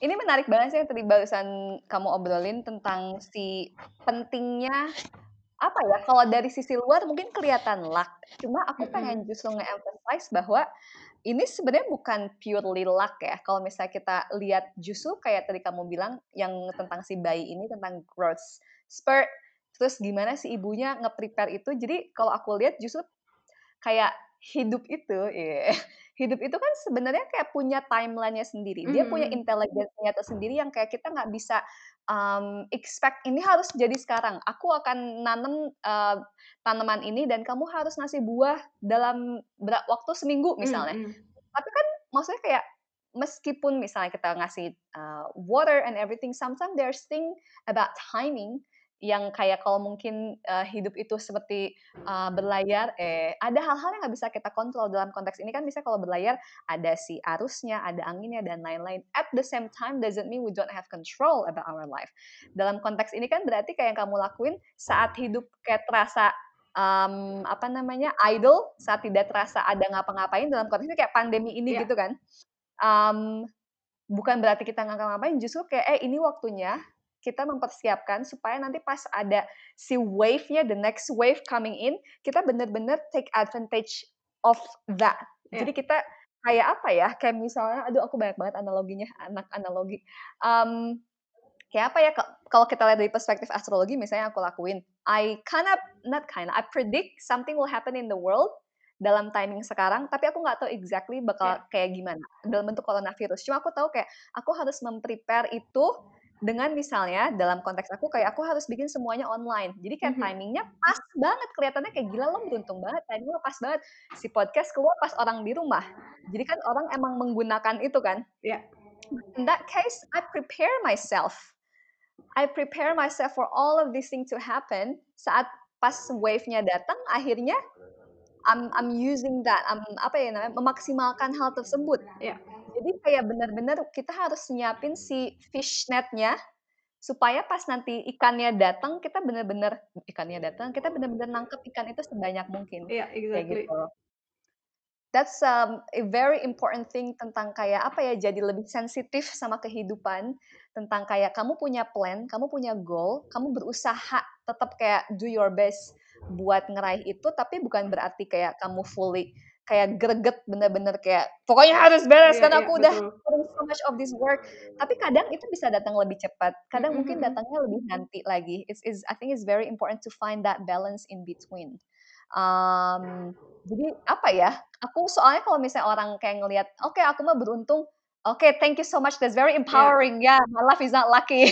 ini menarik banget sih yang tadi barusan kamu obrolin tentang si pentingnya apa ya kalau dari sisi luar mungkin kelihatan luck. Cuma aku pengen justru nge-emphasize bahwa ini sebenarnya bukan purely luck ya. Kalau misalnya kita lihat justru kayak tadi kamu bilang yang tentang si bayi ini tentang growth spurt terus gimana si ibunya nge-prepare itu. Jadi kalau aku lihat justru kayak hidup itu yeah, hidup itu kan sebenarnya kayak punya timelinenya sendiri dia punya intelijensinya tersendiri yang kayak kita nggak bisa um, expect ini harus jadi sekarang. Aku akan nanam uh, tanaman ini dan kamu harus ngasih buah dalam waktu seminggu misalnya. Mm, -hmm. Tapi kan maksudnya kayak meskipun misalnya kita ngasih uh, water and everything, sometimes there's thing about timing yang kayak kalau mungkin uh, hidup itu seperti uh, berlayar, eh ada hal-hal yang nggak bisa kita kontrol dalam konteks ini kan bisa kalau berlayar ada si arusnya, ada anginnya dan lain-lain. At the same time doesn't mean we don't have control about our life. Dalam konteks ini kan berarti kayak yang kamu lakuin saat hidup kayak terasa um, apa namanya idle, saat tidak terasa ada ngapa-ngapain dalam konteks ini kayak pandemi ini yeah. gitu kan. Um, bukan berarti kita ngapa-ngapain, justru kayak eh ini waktunya kita mempersiapkan supaya nanti pas ada si wave-nya, the next wave coming in, kita benar-benar take advantage of that. Yeah. Jadi kita kayak apa ya? Kayak misalnya, aduh aku banyak banget analoginya, anak analogi. Um, kayak apa ya? Kalau kita lihat dari perspektif astrologi, misalnya aku lakuin, I kind of not kind I predict something will happen in the world dalam timing sekarang, tapi aku nggak tahu exactly bakal yeah. kayak gimana dalam bentuk coronavirus. Cuma aku tahu kayak aku harus memprepare itu dengan misalnya dalam konteks aku kayak aku harus bikin semuanya online. Jadi kayak mm -hmm. timingnya pas banget kelihatannya kayak gila lo beruntung banget timingnya pas banget. Si podcast keluar pas orang di rumah. Jadi kan orang emang menggunakan itu kan. Yeah. In that case, I prepare myself. I prepare myself for all of these things to happen. Saat pas wave-nya datang, akhirnya I'm I'm using that. I'm apa ya namanya memaksimalkan hal tersebut. Yeah jadi kayak benar-benar kita harus nyiapin si fish netnya supaya pas nanti ikannya datang kita benar-benar ikannya datang kita benar-benar nangkep ikan itu sebanyak mungkin. Iya, yeah, exactly. Kayak gitu. That's um, a very important thing tentang kayak apa ya jadi lebih sensitif sama kehidupan tentang kayak kamu punya plan, kamu punya goal, kamu berusaha tetap kayak do your best buat ngeraih itu tapi bukan berarti kayak kamu fully kayak greget bener-bener kayak pokoknya harus beres yeah, kan aku yeah, udah doing so much of this work. Tapi kadang itu bisa datang lebih cepat kadang mm -hmm. mungkin datangnya lebih nanti lagi. It's is I think it's very important to find that balance in between. Um, jadi apa ya aku soalnya kalau misalnya orang kayak ngelihat oke okay, aku mah beruntung. Oke okay, thank you so much that's very empowering. Yeah. yeah my life is not lucky.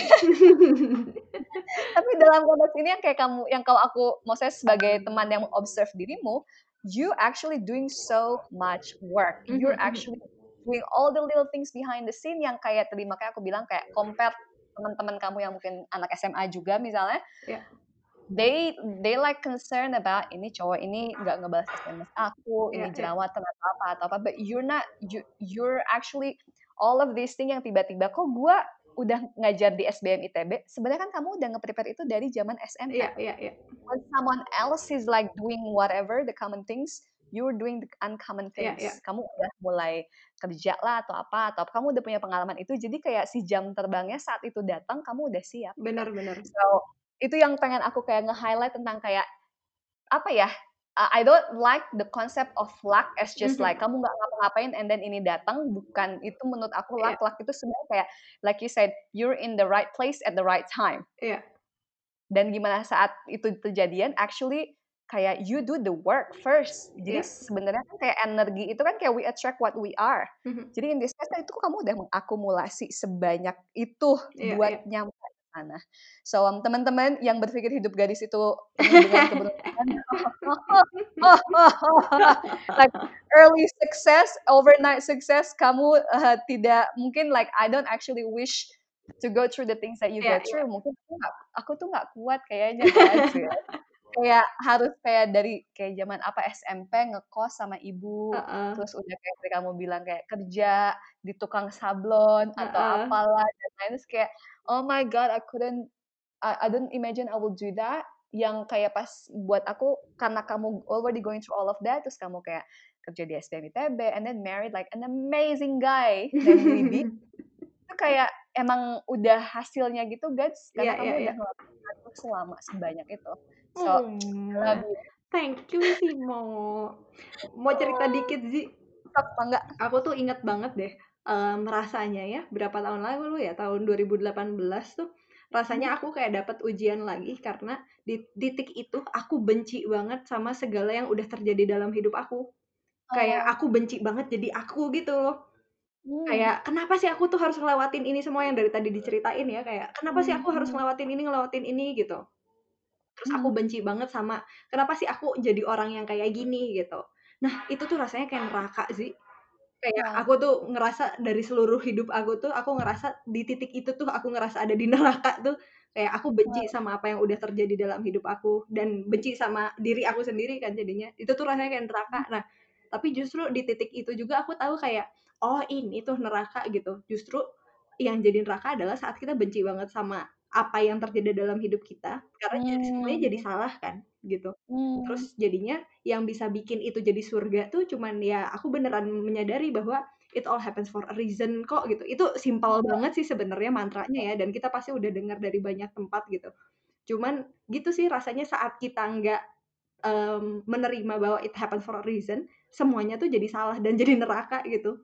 Tapi dalam konteks ini yang kayak kamu yang kalau aku mau saya sebagai teman yang observe dirimu you actually doing so much work. Mm-hmm. You're mm-hmm. actually doing all the little things behind the scene yang kayak tadi makanya aku bilang kayak compare teman-teman kamu yang mungkin anak SMA juga misalnya. Yeah. They they like concern about ini cowok ini nggak ngebalas SMS aku, yeah, ini iya. jerawatan yeah. atau apa atau apa. But you're not you you're actually all of these things yang tiba-tiba kok gue udah ngajar di SBM ITB, sebenarnya kan kamu udah nge-prepare itu dari zaman SMP. Iya, iya, iya. When someone else is like doing whatever the common things, you're doing the uncommon iya, things. Yeah, yeah. Kamu udah mulai kerja lah atau apa, atau kamu udah punya pengalaman itu, jadi kayak si jam terbangnya saat itu datang, kamu udah siap. Benar, benar. So, itu yang pengen aku kayak nge-highlight tentang kayak, apa ya, uh, I don't like the concept of luck as just mm-hmm. like kamu nggak ngapa-ngapain and then ini datang bukan itu menurut aku luck yeah. luck itu sebenarnya kayak like you said you're in the right place at the right time. Yeah. Dan gimana saat itu terjadian actually kayak you do the work first. Jadi yeah. sebenarnya kan kayak energi itu kan kayak we attract what we are. Mm-hmm. Jadi in this case itu kamu udah mengakumulasi sebanyak itu yeah, buat yeah. nyampe sana. So um, teman-teman yang berpikir hidup gadis itu dengan keberuntungan, like early success, overnight success, kamu uh, tidak mungkin like I don't actually wish to go through the things that you yeah, go through. Yeah. Mungkin aku, gak, aku tuh nggak kuat kayaknya guys. kayak harus kayak dari kayak zaman apa SMP ngekos sama ibu uh -uh. terus udah kayak kamu bilang kayak kerja di tukang sablon uh -uh. atau apalah dan lain terus kayak oh my god I couldn't I, I don't imagine I will do that yang kayak pas buat aku karena kamu already going through all of that terus kamu kayak kerja di SPM ITB and then married like an amazing guy named Widi itu kayak emang udah hasilnya gitu guys karena Iya, kamu iya, udah iya. ngelakuin selama sebanyak itu. So, Hmm, love you. thank you Simo. Mau cerita dikit Zi, Sok, enggak? aku tuh inget banget deh em, rasanya ya berapa tahun lalu ya tahun 2018 tuh rasanya aku kayak dapat ujian lagi karena di titik itu aku benci banget sama segala yang udah terjadi dalam hidup aku kayak Oh. aku benci banget jadi aku gitu loh Hmm. kayak kenapa sih aku tuh harus ngelewatin ini semua yang dari tadi diceritain ya kayak kenapa sih aku harus Hmm. ngelewatin ini ngelewatin ini gitu terus aku Hmm. benci banget sama kenapa sih aku jadi orang yang kayak gini? gitu. Nah itu tuh rasanya kayak neraka sih. Kayak Wah. aku tuh ngerasa dari seluruh hidup aku tuh aku ngerasa di titik itu tuh aku ngerasa ada di neraka tuh. Kayak aku benci sama apa yang udah terjadi dalam hidup aku dan benci sama diri aku sendiri kan jadinya. Itu tuh rasanya kayak neraka. Nah tapi justru di titik itu juga aku tahu kayak oh ini tuh neraka gitu. Justru yang jadi neraka adalah saat kita benci banget sama apa yang terjadi dalam hidup kita karena jadi semuanya jadi Hmm. salah kan gitu Hmm. terus jadinya yang bisa bikin itu jadi surga tuh cuman ya aku beneran menyadari bahwa it all happens for a reason kok gitu itu simpel banget sih sebenarnya mantranya ya dan kita pasti udah dengar dari banyak tempat gitu cuman gitu sih rasanya saat kita nggak em, menerima bahwa it happens for a reason semuanya tuh jadi salah dan jadi neraka gitu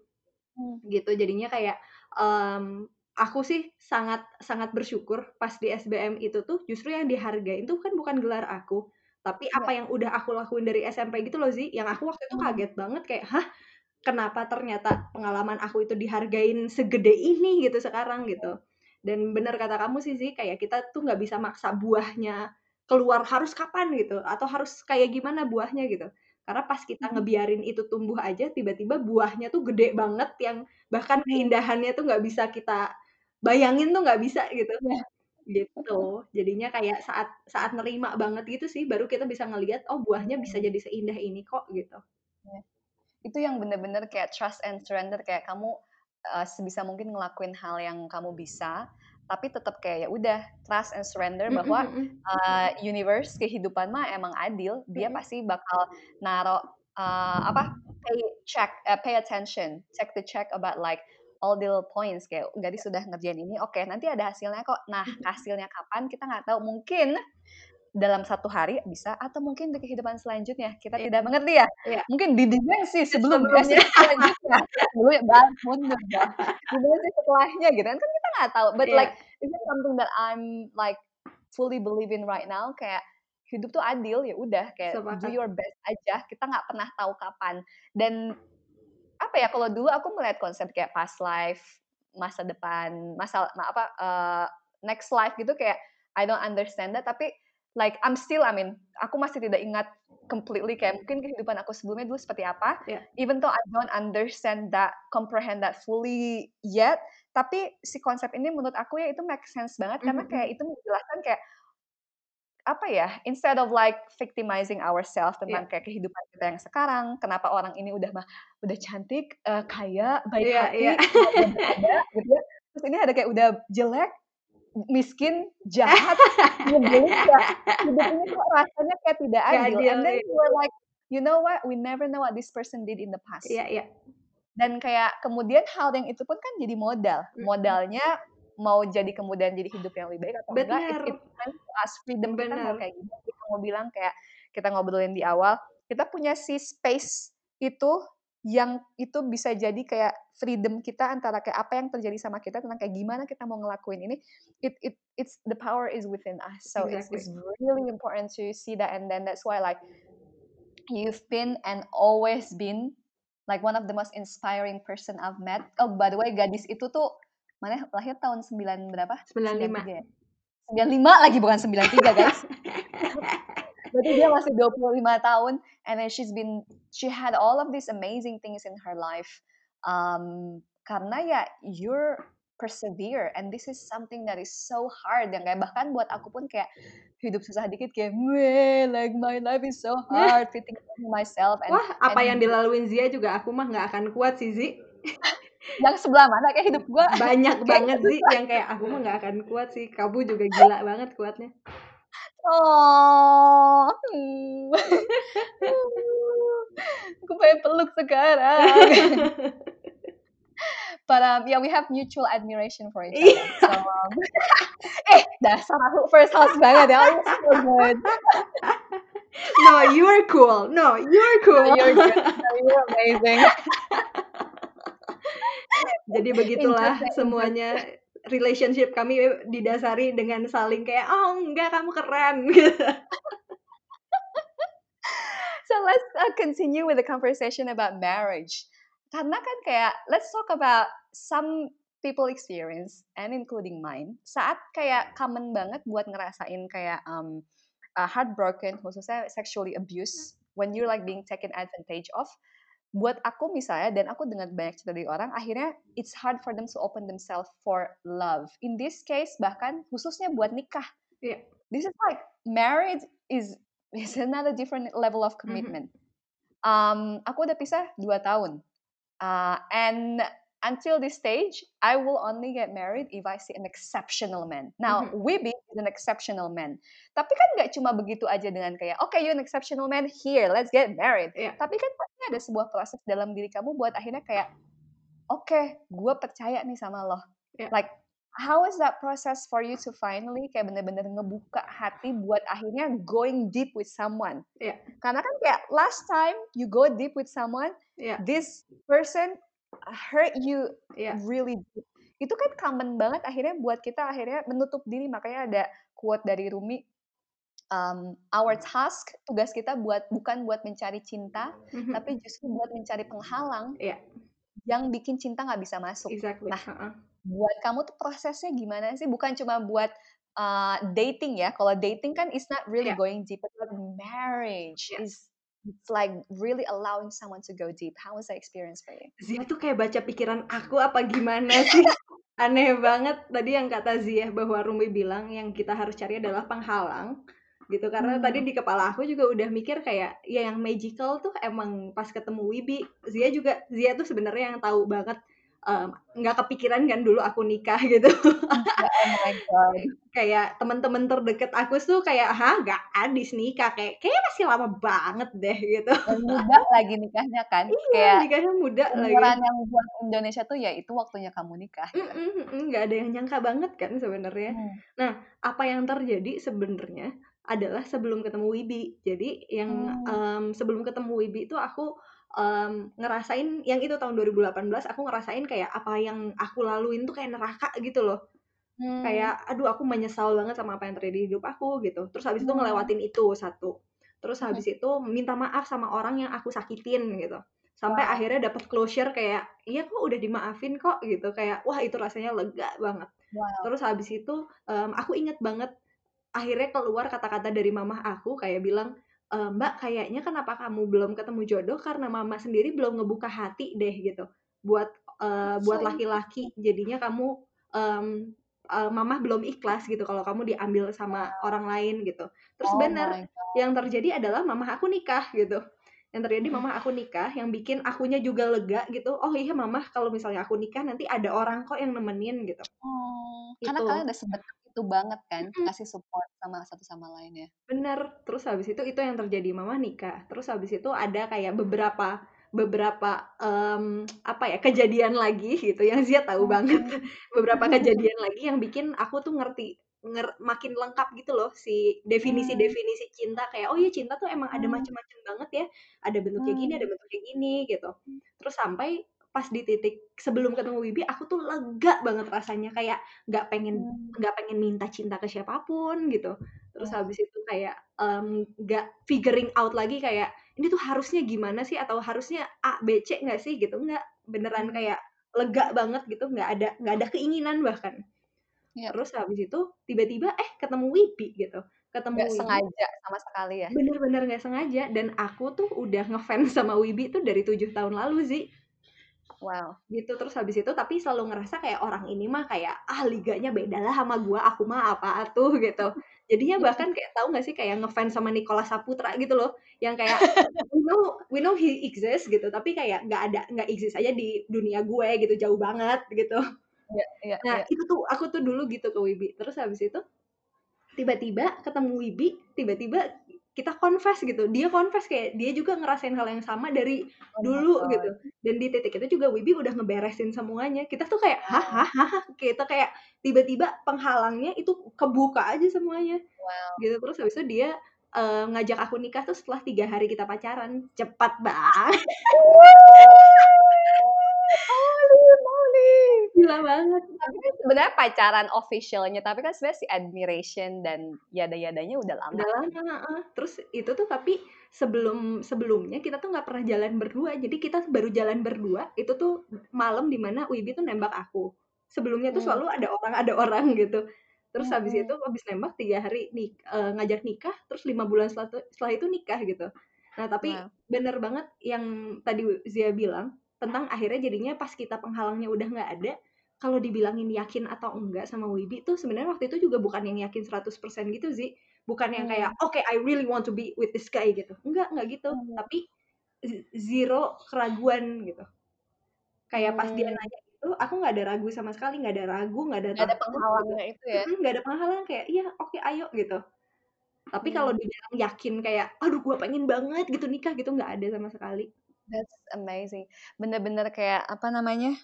Hmm. gitu jadinya kayak em, aku sih sangat sangat bersyukur pas di SBM itu tuh justru yang dihargain tuh kan bukan gelar aku tapi Iya. apa yang udah aku lakuin dari SMP gitu loh sih yang aku waktu itu Hmm. kaget banget kayak hah kenapa ternyata pengalaman aku itu dihargain segede ini gitu sekarang gitu dan bener kata kamu sih sih kayak kita tuh nggak bisa maksa buahnya keluar harus kapan gitu atau harus kayak gimana buahnya gitu karena pas kita Hmm. ngebiarin itu tumbuh aja tiba-tiba buahnya tuh gede banget yang bahkan Hmm. keindahannya tuh nggak bisa kita bayangin tuh nggak bisa gitu Iya. gitu jadinya kayak saat saat nerima banget gitu sih baru kita bisa ngelihat oh buahnya bisa jadi seindah ini kok gitu Itu yang bener-bener kayak trust and surrender kayak kamu uh, sebisa mungkin ngelakuin hal yang kamu bisa, tapi tetap kayak ya udah trust and surrender Mm, bahwa uh, universe kehidupan mah emang adil, dia pasti bakal naro uh, apa pay check uh, pay attention, check the check about like all the little points. Kayak gadis sudah ngerjain ini, oke nanti ada hasilnya kok. Nah hasilnya kapan kita nggak tahu, mungkin dalam satu hari bisa atau mungkin di kehidupan selanjutnya. Kita Iya. tidak mengerti ya. Iya. mungkin di dimensi sebelumnya. sebelumnya. selanjutnya. Sebelumnya balik mundur ya dimensi setelahnya gitu. Kan kan nggak tahu but Iya. like is something that I'm like fully believe in right now kayak hidup tuh adil ya udah kayak do Sepakat. your best aja kita nggak pernah tahu kapan dan apa ya kalau dulu aku melihat konsep kayak past life masa depan masa ma- apa uh, next life gitu kayak I don't understand that tapi like I'm still I mean aku masih tidak ingat completely kayak mungkin kehidupan aku sebelumnya dulu seperti apa Yeah. even though I don't understand that comprehend that fully yet tapi si konsep ini menurut aku ya itu make sense banget karena Mhm, kayak itu menjelaskan kayak apa ya instead of like victimizing ourselves tentang kayak kehidupan kita yang sekarang kenapa orang ini udah mah udah cantik eh, kaya baik Iya, hati iya. ada gitu ya. Terus ini ada kayak udah jelek miskin jahat nyebelin kayak hidup ini kok rasanya kayak tidak adil. adil, and then iya. you were like you know what? We never know what this person did in the past. Iya, iya. Dan kayak kemudian hal yang itu pun kan jadi modal. Modalnya mau jadi kemudian jadi hidup yang lebih baik atau enggak Bener. it, it to us. Freedom kita mau Bener. kayak gimana? Kita mau bilang kayak kita ngobrolin di awal kita punya si space itu yang itu bisa jadi kayak freedom kita antara kayak apa yang terjadi sama kita tentang kayak gimana kita mau ngelakuin ini. It it it's the power is within us. So it's, it's really important to see that and then that's why like you've been and always been like one of the most inspiring person I've met. Oh, by the way, gadis itu tuh mana lahir tahun 9 berapa? 95. 93 ya? 95 lagi bukan 93, guys. Berarti dia masih 25 tahun and then she's been she had all of these amazing things in her life. Um, karena ya you're persevere and this is something that is so hard yang kayak bahkan buat aku pun kayak hidup susah dikit kayak like my life is so hard fitting myself and Wah, apa and yang dilaluin Zia juga aku mah nggak akan kuat sih, Zi. yang sebelah mana kayak hidup gua Banyak banget Zi yang kayak aku mah nggak akan kuat sih. Kamu juga gila banget kuatnya. oh aku pengen peluk sekarang but um, yeah, we have mutual admiration for each Iya. other. So, um, eh, dasar aku first house banget ya. Oh, so good. no, you're cool. No, you're cool. No, you're good. No, you're amazing. Jadi begitulah semuanya relationship kami didasari dengan saling kayak oh enggak kamu keren gitu. So let's uh, continue with the conversation about marriage. Karena kan kayak let's talk about some people experience and including mine. Saat kayak common banget buat ngerasain kayak um, uh, heartbroken, khususnya sexually abused, when you're like being taken advantage of. Buat aku misalnya dan aku dengar banyak cerita dari orang, akhirnya it's hard for them to open themselves for love. In this case bahkan khususnya buat nikah. Iya. This is like marriage is is another different level of commitment. Um, aku udah pisah dua tahun, uh, and until this stage, I will only get married if I see an exceptional man. Now, Wibi is an exceptional man. Tapi kan nggak cuma begitu aja dengan kayak, oke, you're an exceptional man, here, let's get married. Iya. Tapi kan pasti ada sebuah proses dalam diri kamu buat akhirnya kayak, oke, gue percaya nih sama lo. Iya. Like, how is that process for you to finally kayak bener-bener ngebuka hati buat akhirnya going deep with someone? Iya. Karena kan kayak last time you go deep with someone, Iya, this person hurt you iya. really deep. Itu kan common banget akhirnya buat kita akhirnya menutup diri. Makanya ada quote dari Rumi, um, our task, tugas kita buat bukan buat mencari cinta, Mhm. tapi justru buat mencari penghalang Iya. yang bikin cinta nggak bisa masuk. Exactly. Nah, Heeh. buat kamu tuh prosesnya gimana sih? Bukan cuma buat uh, dating ya. Kalau dating kan it's not really Iya. going deep, but marriage Iya. is it's like really allowing someone to go deep. How was that experience for you? Zia tuh kayak baca pikiran aku apa gimana sih? Aneh banget tadi yang kata Zia bahwa Rumi bilang yang kita harus cari adalah penghalang gitu karena Hmm. tadi di kepala aku juga udah mikir kayak ya yang magical tuh emang pas ketemu Wibi Zia juga Zia tuh sebenarnya yang tahu banget nggak kepikiran kan dulu aku nikah gitu oh kayak teman-teman terdeket aku tuh kayak ah gak adis nikah kayak kayaknya masih lama banget deh gitu Dan muda lagi nikahnya kan. iya Kayak nikahnya muda lagi yang buat Indonesia tuh ya itu waktunya kamu nikah. Mm-mm, mm-mm, nggak ada yang nyangka banget kan sebenarnya Hmm. apa yang terjadi sebenarnya adalah sebelum ketemu Wibi. Jadi yang em, sebelum ketemu Wibi itu aku em, ngerasain yang itu tahun 2018 aku ngerasain kayak apa yang aku laluin tuh kayak neraka gitu loh. Hmm. Kayak aduh aku menyesal banget sama apa yang terjadi di hidup aku gitu. Terus habis itu Hmm. ngelewatin itu satu. Terus habis itu minta maaf sama orang yang aku sakitin gitu. Sampai Wow. akhirnya dapat closure kayak iya kok udah dimaafin kok gitu. Kayak wah itu rasanya lega banget. Wow. Terus habis itu em, aku inget banget akhirnya keluar kata-kata dari mamah aku kayak bilang "E, Mbak kayaknya kenapa kamu belum ketemu jodoh karena mama sendiri belum ngebuka hati deh gitu. Buat eh, buat laki-laki jadinya kamu eh, mamah belum ikhlas gitu kalau kamu diambil sama orang lain gitu. Terus Oh god. yang terjadi adalah mamah aku nikah gitu. Yang terjadi mamah aku nikah yang bikin akunya juga lega gitu. Oh iya mamah kalau misalnya aku nikah nanti ada orang kok yang nemenin gitu. Oh, karena Gitu. kalian udah sedekat itu banget kan, kasih support sama satu sama lain ya. Bener, terus habis itu itu yang terjadi mama nikah. Terus habis itu ada kayak beberapa beberapa em, apa ya kejadian lagi gitu yang Zia tahu banget Hmm. beberapa kejadian lagi yang bikin aku tuh ngerti nger- makin lengkap gitu loh si definisi-definisi cinta kayak oh iya cinta tuh emang ada Hmm. macam-macam banget ya ada bentuk kayak gini Hmm. ada bentuk kayak gini gitu terus sampai pas di titik sebelum ketemu Wibi aku tuh lega banget rasanya kayak nggak pengen Hmm. nggak pengen minta cinta ke siapa pun gitu terus Wow. habis itu kayak em, nggak figuring out lagi kayak ini tuh harusnya gimana sih atau harusnya A B C nggak sih gitu nggak beneran Hmm. kayak lega banget gitu nggak ada nggak ada keinginan bahkan Iya. terus habis itu tiba-tiba eh ketemu Wibi gitu ketemu Wibi sengaja sama sekali ya. bener-bener nggak sengaja dan aku tuh udah ngefans sama Wibi tuh dari tujuh tahun lalu sih Wow. gitu terus habis itu tapi selalu ngerasa kayak orang ini mah kayak ah liganya beda lah sama gua aku mah apa tuh gitu. Jadinya bahkan kayak tahu nggak sih kayak ngefans sama Nicola Saputra gitu loh yang kayak we know we know he exists gitu. Tapi kayak nggak ada nggak exist aja di dunia gue gitu jauh banget gitu. Iya, iya, nah iya. itu tuh aku tuh dulu gitu ke Wibi. Terus habis itu tiba-tiba ketemu Wibi tiba-tiba kita confess gitu. Dia confess kayak dia juga ngerasain hal yang sama dari Oh dulu God. gitu. Dan di titik itu juga Wibi udah ngeberesin semuanya. Kita tuh kayak hah hah hah? Kita kayak tiba-tiba penghalangnya itu kebuka aja semuanya. Wow. gitu. Terus habis itu dia eh, ngajak aku nikah tuh setelah tiga hari kita pacaran. Cepat banget. gila banget Tapi kan sebenarnya pacaran officialnya, tapi kan sebenarnya si admiration dan yada-yadanya udah lama. udah lama heeh. terus itu tuh tapi sebelum sebelumnya kita tuh nggak pernah jalan berdua jadi kita baru jalan berdua itu tuh malam di mana Wibi tuh nembak aku sebelumnya tuh Hmm. selalu ada orang ada orang gitu terus Hmm, habis hmm. itu habis nembak tiga hari nih eh, ngajak nikah terus lima bulan setelah itu, setelah itu nikah gitu nah tapi Wow. bener banget yang tadi Zia bilang tentang akhirnya jadinya pas kita penghalangnya udah nggak ada kalau dibilangin yakin atau enggak sama Wibi tuh sebenarnya waktu itu juga bukan yang yakin 100% gitu sih bukan yang kayak Hmm. oke I really want to be with this guy gitu enggak enggak gitu Hmm. tapi zero keraguan gitu kayak pas dia Hmm. nanya itu aku nggak ada ragu sama sekali nggak ada ragu nggak ada Gak ada takut gitu penghalangnya itu ya. Nggak ada penghalang kayak iya oke ayo gitu tapi Hmm. kalau dibilang yakin kayak aduh gua pengen banget gitu nikah gitu nggak ada sama sekali That's amazing. Bener-bener kayak apa namanya?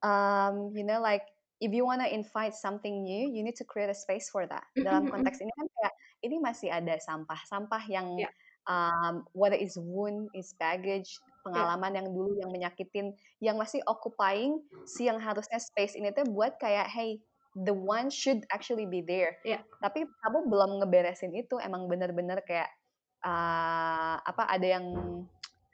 Um, you know, like if you wanna invite something new, you need to create a space for that. Dalam Mm-mm, konteks ini kan kayak ini masih ada sampah-sampah yang ya um, whether is wound, is baggage, ya pengalaman yang dulu yang menyakitin, yang masih occupying si yang harusnya space ini tuh buat kayak hey the one should actually be there. ya Tapi kamu belum ngeberesin itu, emang bener-bener kayak uh, apa ada yang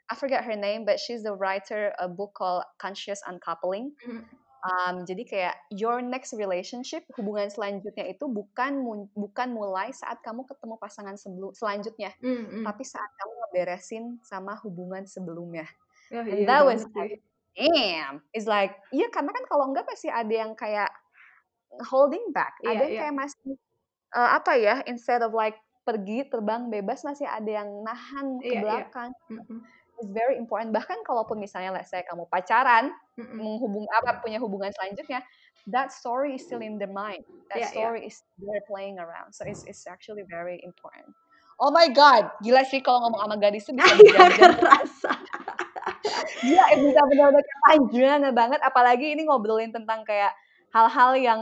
I forget her name, but she's the writer a book called Conscious Uncoupling. Mm, Um, jadi kayak your next relationship, hubungan selanjutnya itu bukan mu- bukan mulai saat kamu ketemu pasangan sebelum selanjutnya, mm, mm. tapi saat kamu ngeberesin sama hubungan sebelumnya. oh And iya that was like, damn. It's like, iya karena kan kalau enggak pasti ada yang kayak holding back. iya Ada yang iya kayak masih eh, apa ya, instead of like pergi terbang bebas masih ada yang nahan ke iya iya belakang. Mm-mm, It's very important. Bahkan kalaupun misalnya let's say kamu pacaran, mm-mm. menghubung apa punya hubungan selanjutnya, that story is still in their mind. That iya iya story is there playing around. So it's it's actually very important. Oh my god, gila sih kalau ngomong sama gadis tuh bisa kerasa Gila, eh, bisa benar-benar panjang banget. Apalagi ini ngobrolin tentang kayak hal-hal yang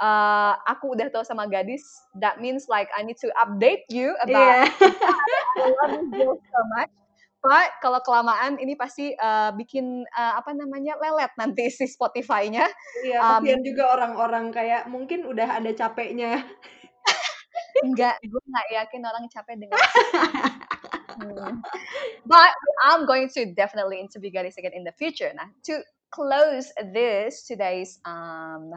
uh, aku udah tahu sama gadis. That means like I need to update you about iya I love girl so much. But kalau kelamaan ini pasti uh, bikin uh, apa namanya lelet nanti si Spotify-nya. iya Um, juga orang-orang kayak mungkin udah ada capeknya enggak, gue nggak yakin orang capek dengan Hmm. But I'm going to definitely interview gadis again in the future. Nah, to close this today's um,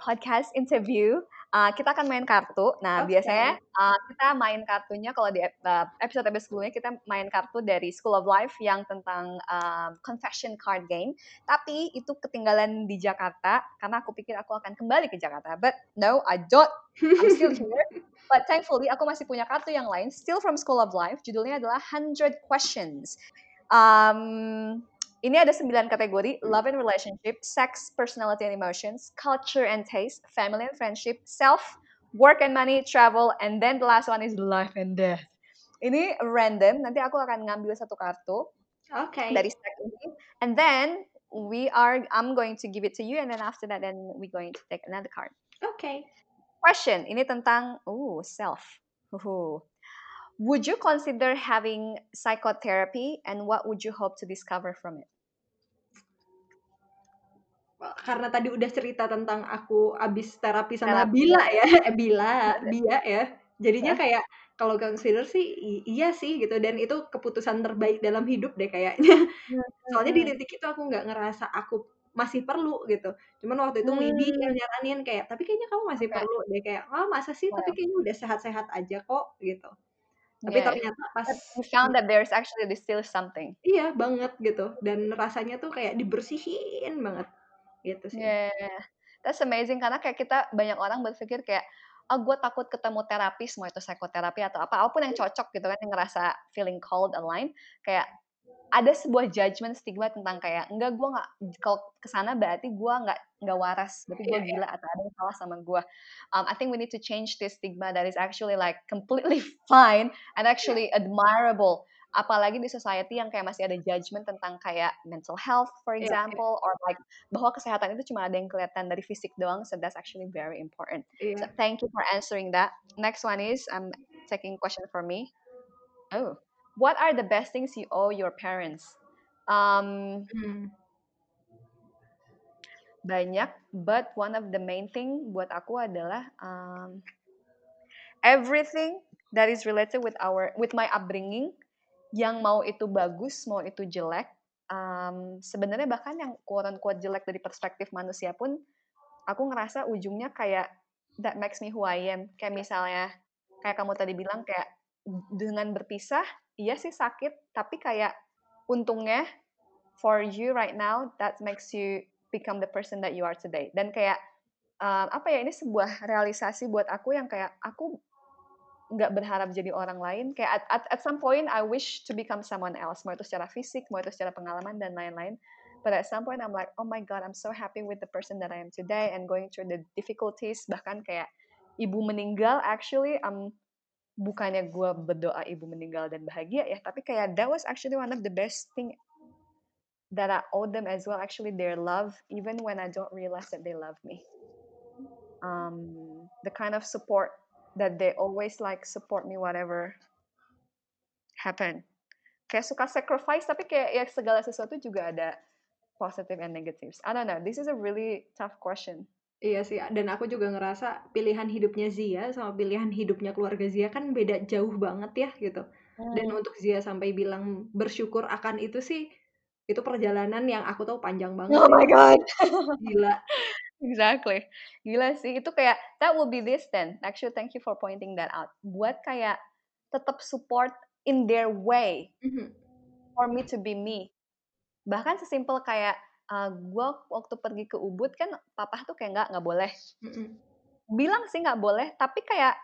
podcast interview, uh, kita akan main kartu. Nah, oke biasanya uh, kita main kartunya kalau di ep- uh, episode-episode sebelumnya kita main kartu dari School of Life yang tentang um, confession card game. Tapi itu ketinggalan di Jakarta karena aku pikir aku akan kembali ke Jakarta. But no, I don't. I'm still here. But thankfully aku masih punya kartu yang lain, still from School of Life. Judulnya adalah 100 Questions. Um, ini ada 9 kategori, love and relationship, sex, personality and emotions, culture and taste, family and friendship, self, work and money, travel, and then the last one is life and death. Ini random, nanti aku akan ngambil satu kartu oke dari stack ini, and then we are, I'm going to give it to you, and then after that, then we're going to take another card. oke Question, ini tentang oh self. Uhu. Would you consider having psychotherapy and what would you hope to discover from it? karena tadi udah cerita tentang aku abis terapi sama Terapi. Bila ya, eh Bila, Bia ya. Jadinya Ya. kayak kalau consider sih iya sih gitu dan itu keputusan terbaik dalam hidup deh kayaknya. Soalnya di Hmm. titik itu aku nggak ngerasa aku masih perlu gitu. Cuman waktu itu Wibi yang Hmm. nyaranin kayak tapi kayaknya kamu masih Oke. perlu deh kayak ah masa sih tapi Wow. kayaknya udah sehat-sehat aja kok gitu. Tapi Yeah. ternyata pas you found that there's actually still something. iya banget gitu dan rasanya tuh kayak dibersihin banget gitu sih. Yeah, that's amazing karena kayak kita banyak orang berpikir kayak ah gue takut ketemu terapis mau itu psikoterapi atau apa apa pun yang cocok gitu kan yang ngerasa feeling called aligned kayak ada sebuah judgment stigma tentang kayak enggak gue nggak kalau ke sana berarti gue nggak nggak waras. Berarti gue Iya, iya. gila atau ada yang salah sama gue um, I think we need to change this stigma that is actually like completely fine and actually admirable. Apalagi di society yang kayak masih ada judgment tentang kayak mental health for Iya, iya. example or like bahwa kesehatan itu cuma ada yang kelihatan dari fisik doang so that's actually very important. So Iya. thank you for answering that. Next one is I'm taking question for me. Oh what are the best things you owe your parents? Um, Hmm. banyak, but one of the main thing buat aku adalah um, everything that is related with our with my upbringing, yang mau itu bagus, mau itu jelek. Um, sebenarnya bahkan yang quote unquote jelek dari perspektif manusia pun, aku ngerasa ujungnya kayak that makes me who I am. Kayak misalnya, kayak kamu tadi bilang kayak dengan berpisah, iya sih sakit, tapi kayak untungnya for you right now that makes you become the person that you are today. Dan kayak um, apa ya ini sebuah realisasi buat aku yang kayak aku nggak berharap jadi orang lain. Kayak at, at, at some point I wish to become someone else, mau itu secara fisik, mau itu secara pengalaman dan lain-lain. But at some point I'm like, oh my god, I'm so happy with the person that I am today and going through the difficulties. Bahkan kayak ibu meninggal, actually I'm bukannya gue berdoa ibu meninggal dan bahagia ya, tapi kayak that was actually one of the best thing that I owe them as well. Actually, their love, even when I don't realize that they love me. Um, the kind of support that they always like support me whatever happen. Kayak suka sacrifice, tapi kayak ya segala sesuatu juga ada positive and negatives. I don't know. This is a really tough question. Iya sih, dan aku juga ngerasa pilihan hidupnya Zia sama pilihan hidupnya keluarga Zia kan beda jauh banget ya gitu. Dan Hmm. untuk Zia sampai bilang bersyukur akan itu sih, itu perjalanan yang aku tahu panjang banget Oh sih. my god. Gila. Exactly. Gila sih. Itu kayak that will be this then. Actually, thank you for pointing that out. Buat kayak tetap support in their way Mhm. for me to be me. Bahkan sesimpel kayak uh, gue waktu pergi ke Ubud kan papa tuh kayak nggak nggak boleh. Mhm. Bilang sih nggak boleh, tapi kayak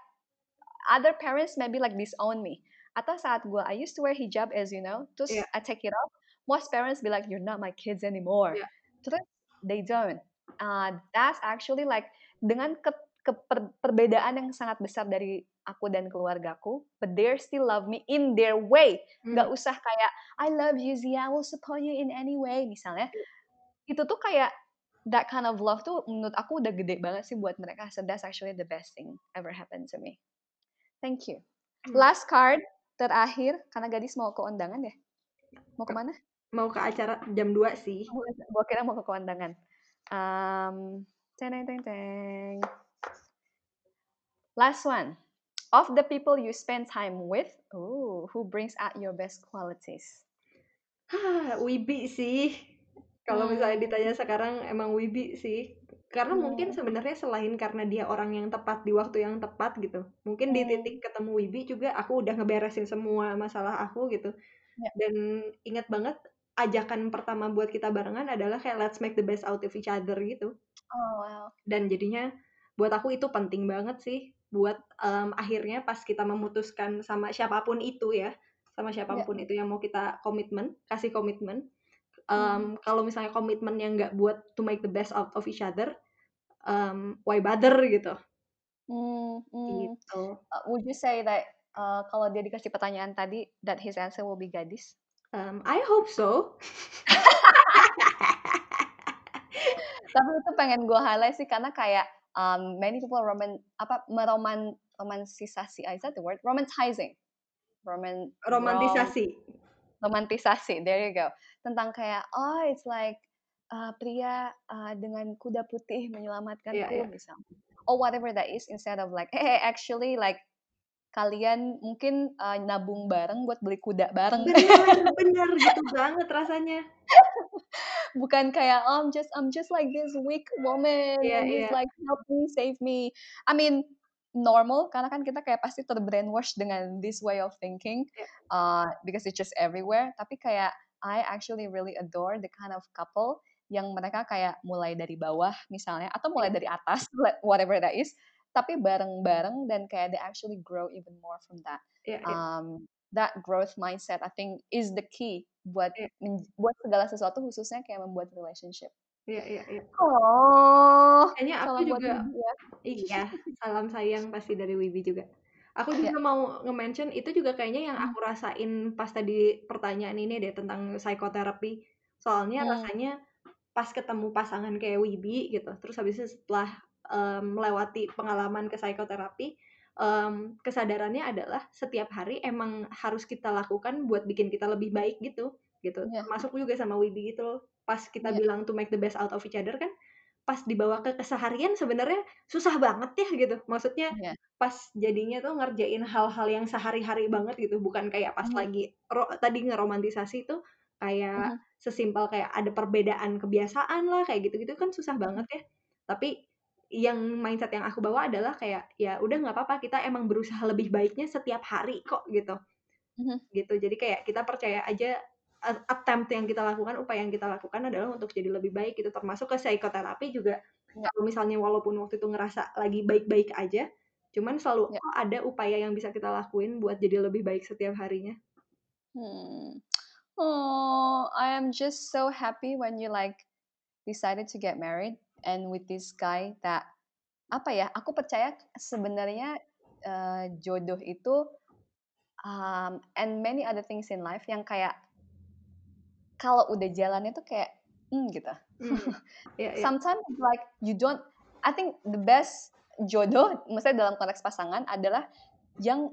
other parents maybe like disown me. Atau saat gue I used to wear hijab as you know, terus Iya. I take it off, most parents be like you're not my kids anymore. Iya. Terus they don't. Uh, that's actually like dengan ke, ke per- perbedaan yang sangat besar dari aku dan keluargaku, but they still love me in their way. Nggak Hmm. usah kayak I love you Zia, I will support you in any way misalnya. Itu tuh kayak that kind of love tuh menurut aku udah gede banget sih buat mereka. So that's actually the best thing ever happened to me. Thank you. Hmm. Last card terakhir karena gadis mau ke undangan ya. Mau ke mana? Mau ke acara jam 2 sih. Gua kira mau ke kondangan. Um, teng teng teng. Last one. Of the people you spend time with, ooh, who brings out your best qualities? Wibi sih. Kalau misalnya Hmm. ditanya sekarang emang Wibi sih. Karena mungkin Hmm. sebenarnya selain karena dia orang yang tepat di waktu yang tepat gitu. Mungkin di Hmm. titik ketemu Wibi juga aku udah ngeberesin semua masalah aku gitu. Ya. Dan ingat banget ajakan pertama buat kita barengan adalah kayak let's make the best out of each other gitu. Oh wow. Dan jadinya buat aku itu penting banget sih buat em, akhirnya pas kita memutuskan sama siapa pun itu ya, sama siapa pun itu yang mau kita komitmen, kasih komitmen. Em, kalau misalnya komitmennya nggak buat to make the best out of each other, em, why bother gitu. Hmm, hmm. Gitu. Uh, would you say that uh, kalau dia dikasih pertanyaan tadi that his answer will be gadis? Em, I hope so. Tapi itu pengen gue highlight sih karena kayak um, many people roman apa meroman romansisasi ah, is that the word romanticizing roman rom- Romantisasi. there you go tentang kayak oh it's like uh, pria uh, dengan kuda putih menyelamatkanku Iya, iya. misalnya or whatever that is instead of like hey actually like kalian mungkin uh, nabung bareng buat beli kuda bareng Bener, bener gitu banget rasanya. bukan kayak oh, I'm just I'm just like this weak woman Iya, and he's iya. like help me save me I mean normal karena kan kita kayak pasti terbrainwash dengan this way of thinking Iya. uh, because it's just everywhere tapi kayak I actually really adore the kind of couple yang mereka kayak mulai dari bawah misalnya atau mulai Iya. dari atas whatever that is tapi bareng-bareng dan kayak they actually grow even more from that Iya, iya. um, that growth mindset I think is the key buat Iya. men- buat segala sesuatu khususnya kayak membuat relationship. Iya, iya, iya. Oh, Kayaknya aku juga ya. iya, salam sayang pasti dari Wibi juga. Aku Iya. juga mau nge-mention itu juga kayaknya yang Hmm. aku rasain pas tadi pertanyaan ini deh tentang psikoterapi. Soalnya Hmm. rasanya pas ketemu pasangan kayak Wibi gitu, terus habis itu setelah em, melewati pengalaman ke psikoterapi, em, kesadarannya adalah setiap hari emang harus kita lakukan buat bikin kita lebih baik gitu, gitu. Iya. Termasuk juga sama Wibi gitu loh. Pas kita Iya. bilang to make the best out of each other kan, pas dibawa ke keseharian sebenarnya susah banget ya gitu. Maksudnya Iya. pas jadinya tuh ngerjain hal-hal yang sehari-hari banget gitu, bukan kayak pas Mhm. lagi ro tadi ngeromantisasi tuh kayak Mhm. sesimpel kayak ada perbedaan kebiasaan lah kayak gitu-gitu kan susah Mhm. banget ya. Tapi yang mindset yang aku bawa adalah kayak ya udah nggak apa-apa kita emang berusaha lebih baiknya setiap hari kok gitu. Mhm. Gitu. Jadi kayak kita percaya aja attempt yang kita lakukan, upaya yang kita lakukan adalah untuk jadi lebih baik gitu. Termasuk ke psikoterapi juga Iya. kalau misalnya walaupun waktu itu ngerasa lagi baik-baik aja, cuman selalu Iya. oh ada upaya yang bisa kita lakuin buat jadi lebih baik setiap harinya. Hmm. Oh, I am just so happy when you like decided to get married and with this guy that apa ya? Aku percaya sebenarnya eh, jodoh itu um, and many other things in life yang kayak kalau udah jalannya tuh kayak hmm gitu. Hmm. Iya, iya. Sometimes like you don't. I think the best jodoh, maksudnya dalam konteks pasangan adalah yang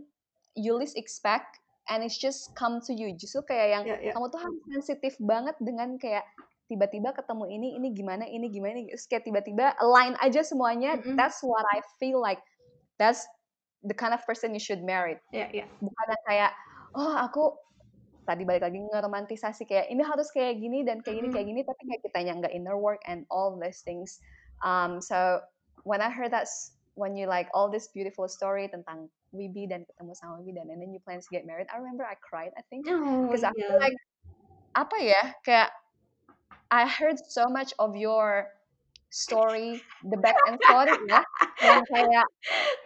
you least expect and it's just come to you. Justru kayak yang Iya, iya. kamu tuh harus sensitif banget dengan kayak tiba-tiba ketemu ini, ini gimana, ini gimana, ini. Terus kayak tiba-tiba align aja semuanya. Mm-mm. That's what I feel like. That's the kind of person you should marry. Iya, iya. Bukan kayak, oh aku tadi balik lagi ngeromantisasi kayak ini harus kayak gini dan kayak gini Mm-mm. kayak gini tapi kayak kitanya nggak inner work and all these things um so when I heard that when you like all this beautiful story tentang Wibi dan ketemu sama Wibi dan and then you plan to get married I remember I cried I think Oh because I iya. feel like apa ya kayak I heard so much of your story the back end story ya yang kayak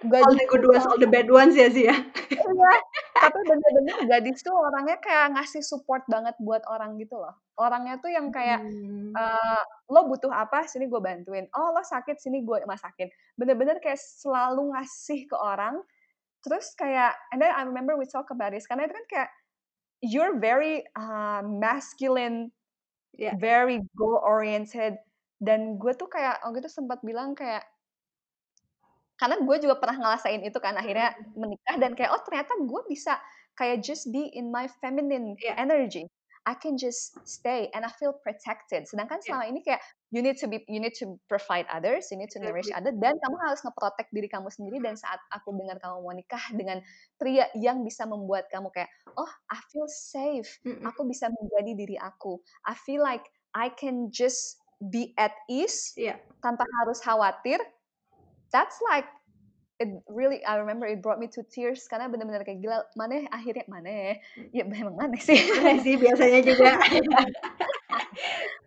All the good ones, all the bad ones ya sih ya. Iya, tapi bener-bener gadis tuh orangnya kayak ngasih support banget buat orang gitu loh. Orangnya tuh yang kayak Hmm. eh, lo butuh apa, sini gue bantuin. Oh lo sakit, sini gue masakin. Bener-bener kayak selalu ngasih ke orang. Terus kayak, and then I remember we talk about this, karena itu kan kayak you're very uh, masculine, Iya. very goal oriented. Dan gue tuh kayak, oh gitu sempat bilang kayak karena gue juga pernah ngerasain itu kan akhirnya menikah dan kayak oh ternyata gue bisa kayak just be in my feminine Iya. energy I can just stay and I feel protected sedangkan Iya. selama ini kayak you need to be you need to provide others you need to nourish others dan kamu harus ngeprotek diri kamu sendiri dan saat aku dengar kamu mau nikah dengan pria yang bisa membuat kamu kayak oh I feel safe Mm-mm. aku bisa menjadi diri aku I feel like I can just be at ease Iya. tanpa harus khawatir that's like it really I remember it brought me to tears karena benar-benar kayak gila mana akhirnya mana ya? Memang mana sih? Aneh sih biasanya juga.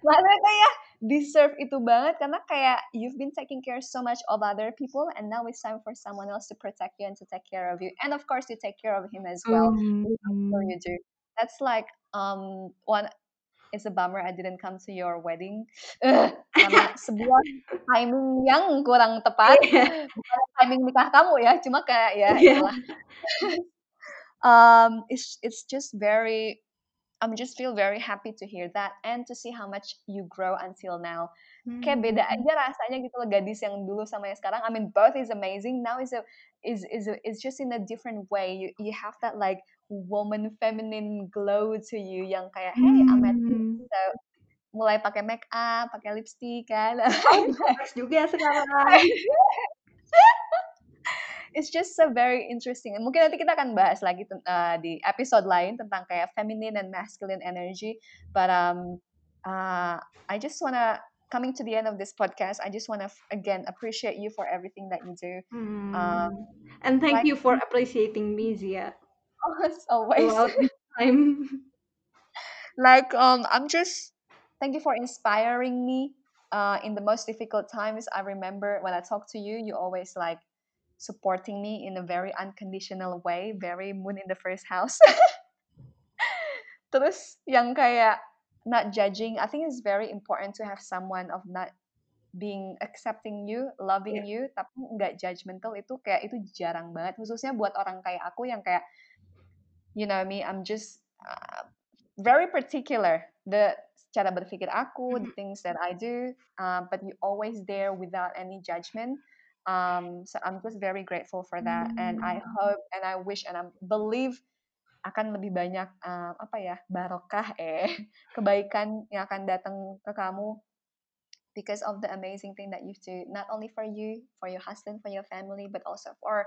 mana kayak deserve itu banget karena kayak you've been taking care so much of other people and now it's time for someone else to protect you and to take care of you. And of course you take care of him as well. You do. That's like um one it's a bummer I didn't come to your wedding karena sebuah timing yang kurang tepat Iya. bukan timing nikah kamu ya cuma kayak ya Iya. itulah um it's it's just very I'm just feel very happy to hear that and to see how much you grow until now kayak beda Hmm. aja rasanya gitu loh gadis yang dulu sama yang sekarang I mean both is amazing now is a is is is just in a different way you you have that like woman feminine glow to you yang kayak hey I'm at Hmm. so mulai pakai make up pakai lipstick kan Oh, juga sekarang. it's just so very interesting. Mungkin nanti kita akan bahas lagi uh, di episode lain tentang kayak feminine and masculine energy. But um, uh, I just wanna coming to the end of this podcast. I just wanna f- again appreciate you for everything that you do. Hmm. Um, And thank like you for appreciating me, Zia, as always, this time. like um, I'm just thank you for inspiring me. Uh, in the most difficult times, I remember when I talk to you, you always like supporting me in a very unconditional way, very moon in the first house. terus yang kayak not judging I think it's very important to have someone of not being accepting you, loving Yeah. you, tapi nggak judgmental itu kayak itu jarang banget. Khususnya buat orang kayak aku yang kayak, you know me, I'm just uh, very particular the cara berpikir aku, the Mhm. things that I do, uh, but you always there without any judgment. Um, so I'm just very grateful for that, and I hope and I wish and I believe akan lebih banyak uh, apa ya barokah eh kebaikan yang akan datang ke kamu because of the amazing thing that you do not only for you for your husband for your family but also for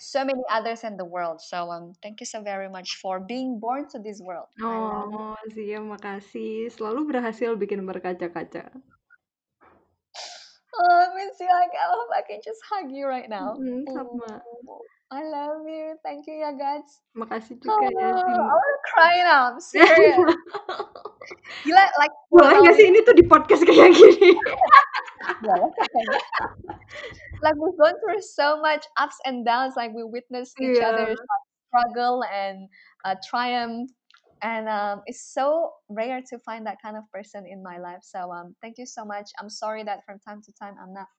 so many others in the world so um thank you so very much for being born to this world. Oh, Zia, makasih. Selalu berhasil bikin berkaca-kaca. oh I miss you like I hope I can just hug you right now Mm, sama. Oh, I love you. Thank you ya guys. Makasih oh, juga ya, I wanna cry now. I'm serious. Gila like Boleh nggak sih? ini tuh di podcast kayak gini? Like we've gone through so much ups and downs. Like we witnessed each Iya. other's struggle and uh, triumph. And um, it's so rare to find that kind of person in my life. So um, thank you so much. I'm sorry that from time to time i'm not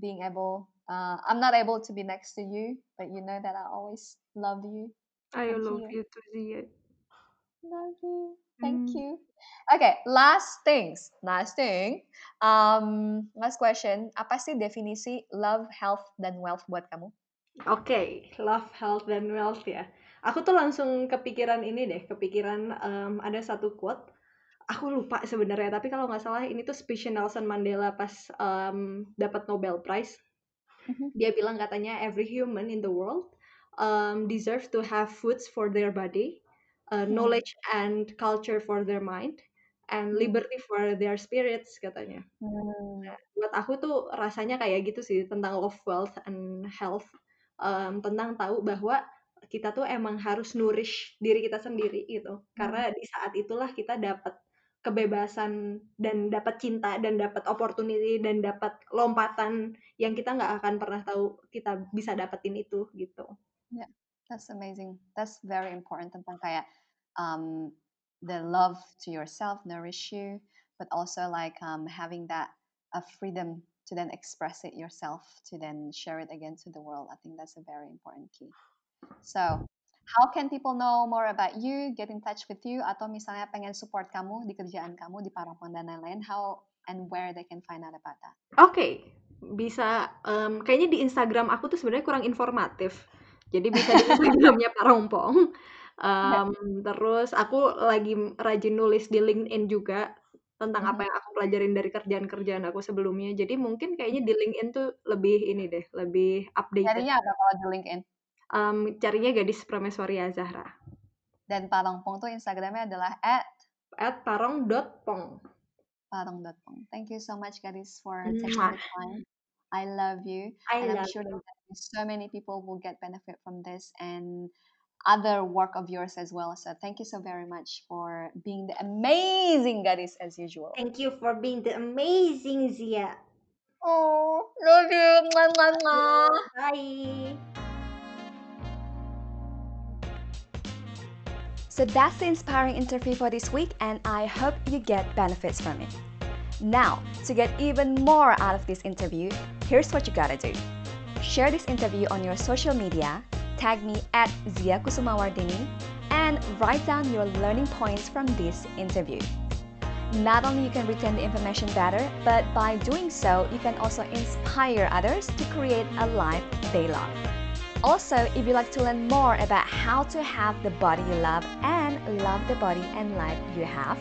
being able uh, i'm not able to be next to you but you know that i always love you I I'm love you too, Zia. love you thank Hmm. you okay last things last thing um last question apa sih definisi love health dan wealth buat kamu Oke, love, health, dan wealth ya. Aku tuh langsung kepikiran ini deh, kepikiran em, ada satu quote. Aku lupa sebenarnya, tapi kalau nggak salah ini tuh speech Nelson Mandela pas em, dapat Nobel Prize. Mhm. Dia bilang katanya every human in the world um, deserve to have foods for their body, uh, Hmm. knowledge and culture for their mind, and Hmm. liberty for their spirits katanya. Hmm. buat aku tuh rasanya kayak gitu sih tentang love, wealth, and health. Em, tentang tahu bahwa kita tuh emang harus nourish diri kita sendiri gitu. Karena di saat itulah kita dapat kebebasan dan dapat cinta dan dapat opportunity dan dapat lompatan yang kita nggak akan pernah tahu kita bisa dapetin itu gitu. That's amazing. That's very important tentang kayak um, the love to yourself nourish you, but also like um, having that a freedom to then express it yourself, to then share it again to the world. I think that's a very important key. So, how can people know more about you, get in touch with you, atau misalnya pengen support kamu di kerjaan kamu di Parapon dan lain-lain, how and where they can find out about that? Oke, bisa em, kayaknya di Instagram aku tuh sebenarnya kurang informatif. Jadi bisa di Instagramnya Parompong. Em, terus aku lagi rajin nulis di LinkedIn juga tentang apa Mhm. yang aku pelajarin dari kerjaan-kerjaan aku sebelumnya. Jadi mungkin kayaknya di LinkedIn tuh lebih ini deh, lebih updated. Carinya apa kalau di LinkedIn? Em, carinya gadis Prameswaria Zahra Dan Parongpong tuh Instagramnya adalah at at parong.pong. parong.pong. Thank you so much, Gadis, for taking the time. I love you. I and I'm love sure that so many people will get benefit from this and other work of yours as well. So thank you so very much for being the amazing Gadis as usual. Thank you for being the amazing Zia. Oh, love you. Mwah, mwah, mwah. Bye. So that's the inspiring interview for this week, and I hope you get benefits from it. Now, to get even more out of this interview, here's what you gotta do share this interview on your social media, tag me at Zia Kusumawardini, and write down your learning points from this interview. Not only you can retain the information better, but by doing so, you can also inspire others to create a life they love. Also, if you'd like to learn more about how to have the body you love and love the body and life you have,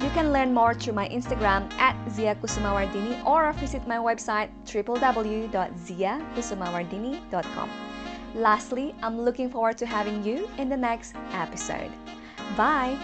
you can learn more through my Instagram at Zia Kusumawardini or visit my website www.ziakusumawardini.com. Lastly, I'm looking forward to having you in the next episode. Bye!